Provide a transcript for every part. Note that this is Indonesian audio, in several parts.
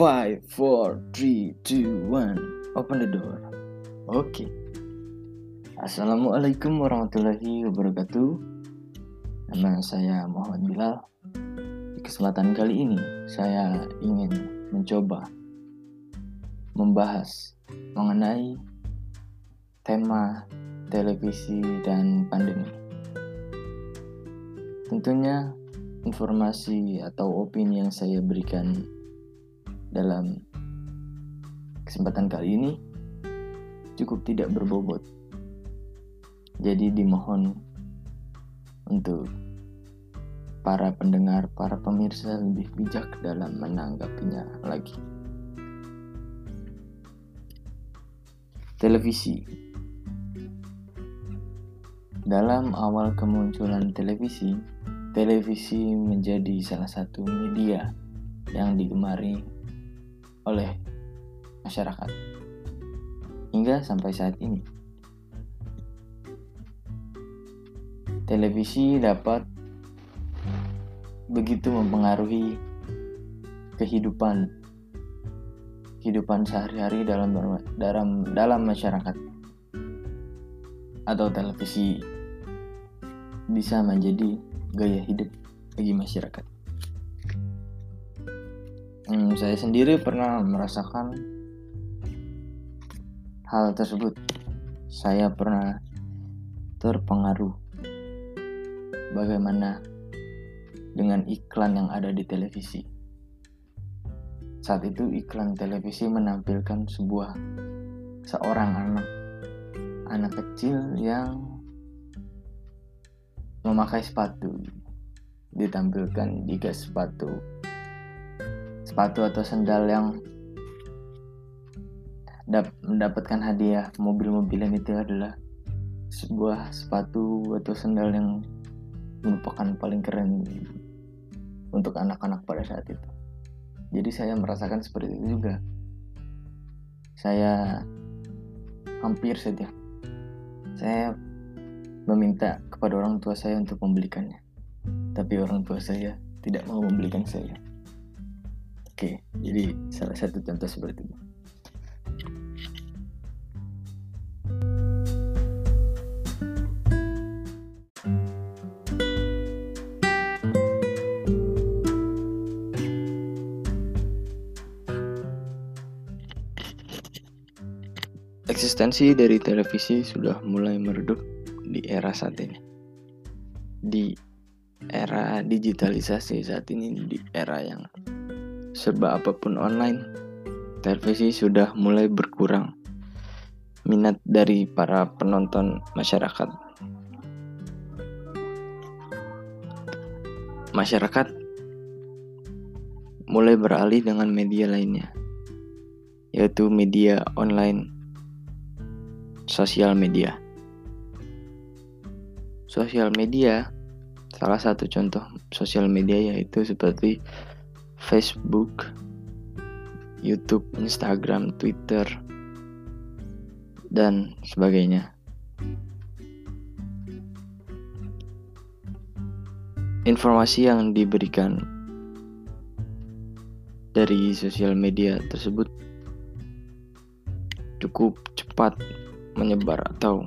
Five, four, three, two, one. Open the door. Oke. Assalamualaikum warahmatullahi wabarakatuh. Nama saya Muhammad Bilal. Di kesempatan kali ini, saya ingin mencoba membahas mengenai tema televisi dan pandemi. Tentunya informasi atau opini yang saya berikan dalam kesempatan kali ini cukup tidak berbobot. Jadi dimohon untuk para pendengar, para pemirsa lebih bijak dalam menanggapinya lagi. Televisi Dalam awal kemunculan televisi, televisi menjadi salah satu media yang digemari oleh masyarakat hingga sampai saat ini. Televisi dapat begitu mempengaruhi kehidupan kehidupan sehari-hari dalam dalam dalam masyarakat atau televisi bisa menjadi gaya hidup bagi masyarakat. Hmm, saya sendiri pernah merasakan hal tersebut. Saya pernah terpengaruh bagaimana dengan iklan yang ada di televisi. Saat itu iklan televisi menampilkan sebuah seorang anak anak kecil yang memakai sepatu ditampilkan jika sepatu sepatu atau sendal yang mendapatkan hadiah mobil-mobilan itu adalah sebuah sepatu atau sendal yang merupakan paling keren untuk anak-anak pada saat itu. Jadi saya merasakan seperti itu juga. Saya hampir saja saya meminta kepada orang tua saya untuk membelikannya. Tapi orang tua saya tidak mau membelikan saya. Oke, jadi salah satu contoh seperti itu. Eksistensi dari televisi sudah mulai meredup di era saat ini. Di era digitalisasi saat ini, di era yang serba apa pun online, televisi sudah mulai berkurang minat dari para penonton masyarakat. Masyarakat mulai beralih dengan media lainnya, yaitu media online, sosial media. Sosial media, salah satu contoh sosial media yaitu seperti Facebook, YouTube, Instagram, Twitter, dan sebagainya. Informasi yang diberikan dari sosial media tersebut cukup cepat menyebar atau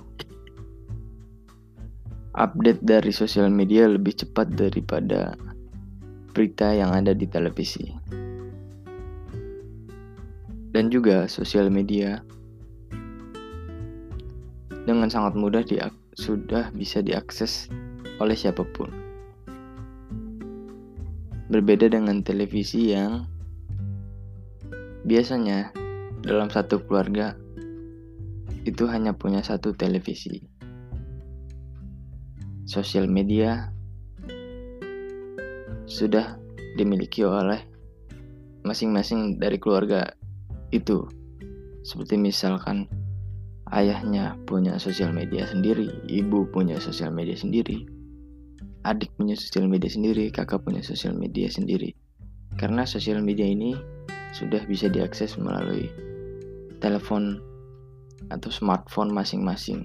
update dari sosial media lebih cepat daripada berita yang ada di televisi. Dan juga sosial media dengan sangat mudah sudah bisa diakses oleh siapa pun. Berbeda dengan televisi yang biasanya dalam satu keluarga itu hanya punya satu televisi. Sosial media sudah dimiliki oleh masing-masing dari keluarga itu. Seperti misalkan ayahnya punya sosial media sendiri, ibu punya sosial media sendiri, adik punya sosial media sendiri, kakak punya sosial media sendiri. Karena sosial media ini sudah bisa diakses melalui telepon atau smartphone masing-masing.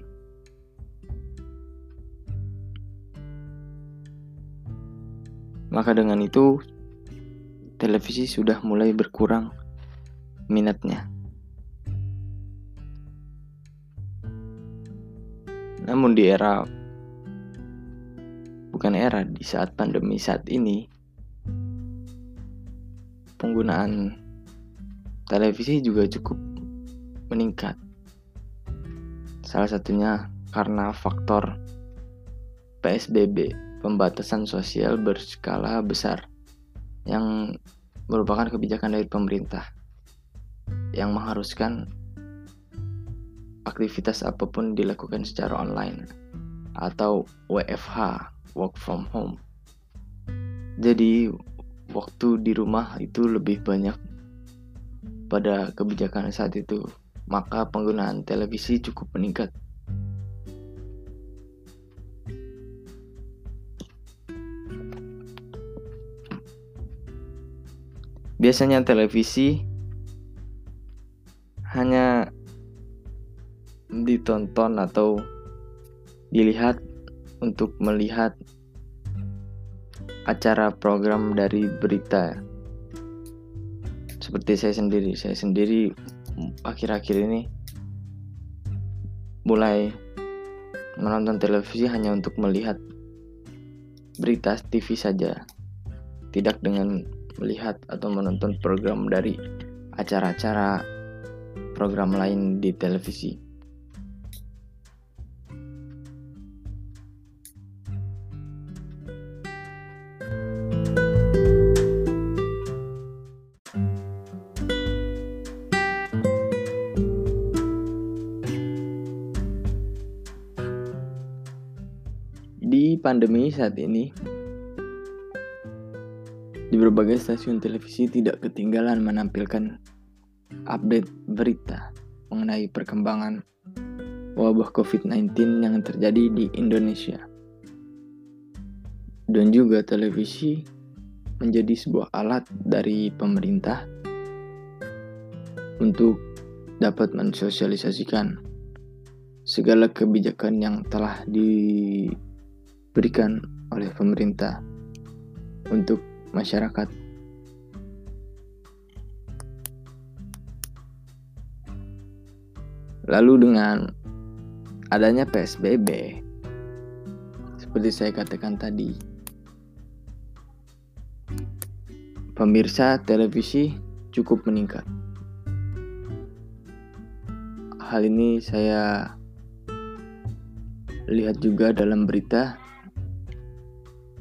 Maka dengan itu, televisi sudah mulai berkurang minatnya. Namun di era bukan era di saat pandemi saat ini penggunaan televisi juga cukup meningkat. Salah satunya karena faktor PSBB, pembatasan sosial berskala besar yang merupakan kebijakan dari pemerintah yang mengharuskan aktivitas apa pun dilakukan secara online atau WFH work from home. Jadi waktu di rumah itu lebih banyak pada kebijakan saat itu, maka penggunaan televisi cukup meningkat. Biasanya televisi hanya ditonton atau dilihat untuk melihat acara program dari berita. Seperti saya sendiri saya sendiri akhir-akhir ini mulai menonton televisi hanya untuk melihat berita TV saja tidak dengan melihat atau menonton program dari acara-acara program lain di televisi? Di pandemi saat ini, di berbagai stasiun televisi tidak ketinggalan menampilkan update berita mengenai perkembangan wabah COVID-19 yang terjadi di Indonesia. Dan juga televisi menjadi sebuah alat dari pemerintah untuk dapat mensosialisasikan segala kebijakan yang telah di diberikan oleh pemerintah untuk masyarakat. Lalu dengan adanya PSBB, seperti saya katakan tadi, pemirsa televisi cukup meningkat. Hal ini saya lihat juga dalam berita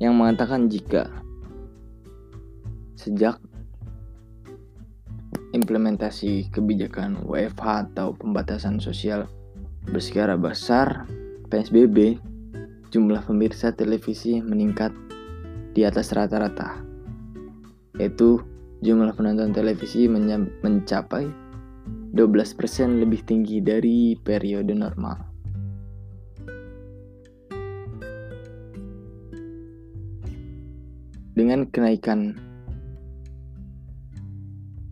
yang mengatakan jika sejak implementasi kebijakan WFH atau pembatasan sosial berskala besar PSBB, jumlah pemirsa televisi meningkat di atas rata-rata. Yaitu jumlah penonton televisi mencapai 12% lebih tinggi dari periode normal. Dengan kenaikan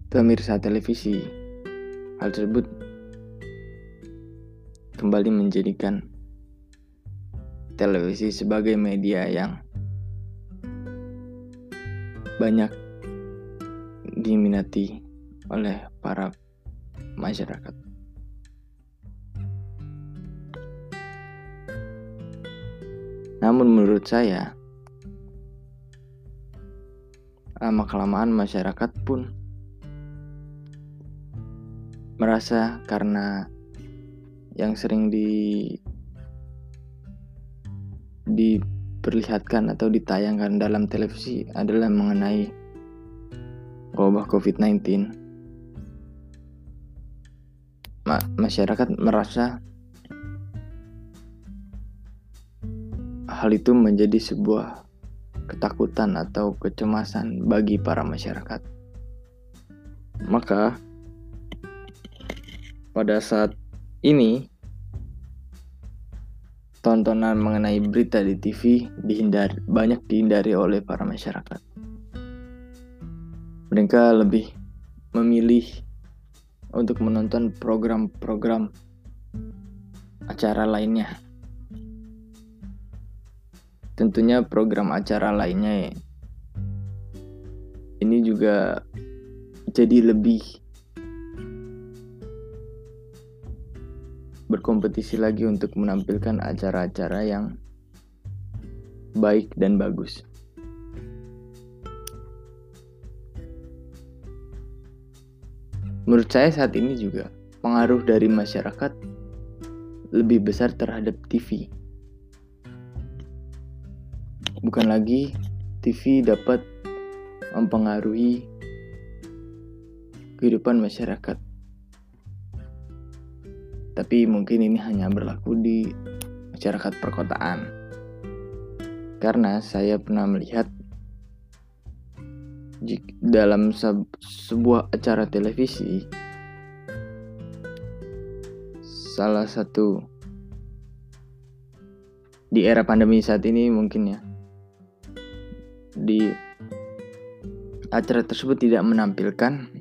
pemirsa televisi, hal tersebut kembali menjadikan televisi sebagai media yang banyak diminati oleh para masyarakat. Namun menurut saya, lama kelamaan masyarakat pun merasa karena yang sering di diperlihatkan atau ditayangkan dalam televisi adalah mengenai wabah COVID-19. Ma masyarakat merasa hal itu menjadi sebuah ketakutan atau kecemasan bagi para masyarakat. Maka pada saat ini tontonan mengenai berita di TV dihindari banyak dihindari oleh para masyarakat. Mereka lebih memilih untuk menonton program-program acara lainnya tentunya program acara lainnya ya. ini juga jadi lebih berkompetisi lagi untuk menampilkan acara-acara yang baik dan bagus. Menurut saya saat ini juga pengaruh dari masyarakat lebih besar terhadap TV. Bukan lagi TV dapat mempengaruhi kehidupan masyarakat. Tapi mungkin ini hanya berlaku di masyarakat perkotaan. Karena saya pernah melihat dalam sebuah acara televisi salah satu di era pandemi saat ini mungkin ya di acara tersebut tidak menampilkan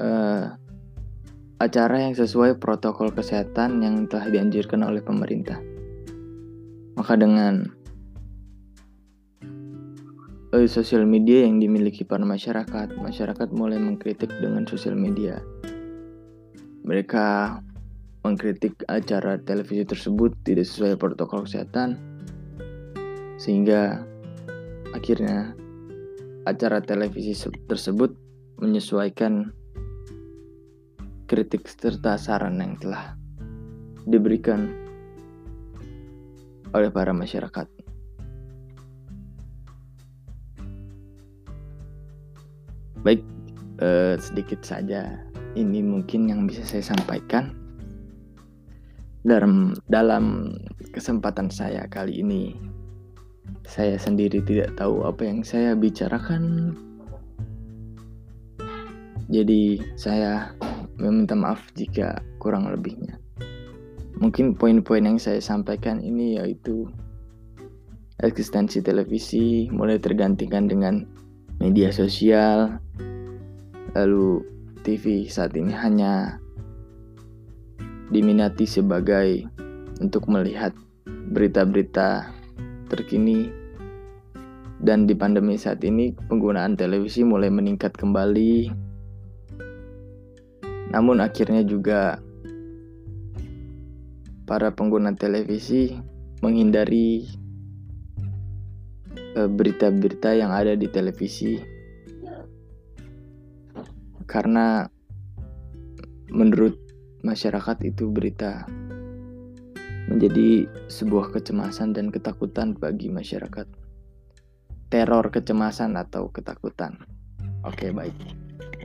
uh, acara yang sesuai protokol kesehatan yang telah dianjurkan oleh pemerintah. Maka dengan uh, sosial media yang dimiliki para masyarakat, masyarakat mulai mengkritik dengan sosial media. Mereka mengkritik acara televisi tersebut tidak sesuai protokol kesehatan, sehingga akhirnya acara televisi tersebut menyesuaikan kritik serta saran yang telah diberikan oleh para masyarakat. Baik, eh, sedikit saja ini mungkin yang bisa saya sampaikan dalam dalam kesempatan saya kali ini. Saya sendiri tidak tahu apa yang saya bicarakan. Jadi saya meminta maaf jika kurang lebihnya. Mungkin poin-poin yang saya sampaikan ini yaitu eksistensi televisi mulai tergantikan dengan media sosial, Lalu TV saat ini hanya diminati sebagai untuk melihat berita-berita terkini dan di pandemi saat ini penggunaan televisi mulai meningkat kembali. Namun akhirnya juga para pengguna televisi menghindari eh, berita-berita yang ada di televisi karena menurut masyarakat itu berita menjadi sebuah kecemasan dan ketakutan bagi masyarakat. Teror kecemasan atau ketakutan. Oke, baik.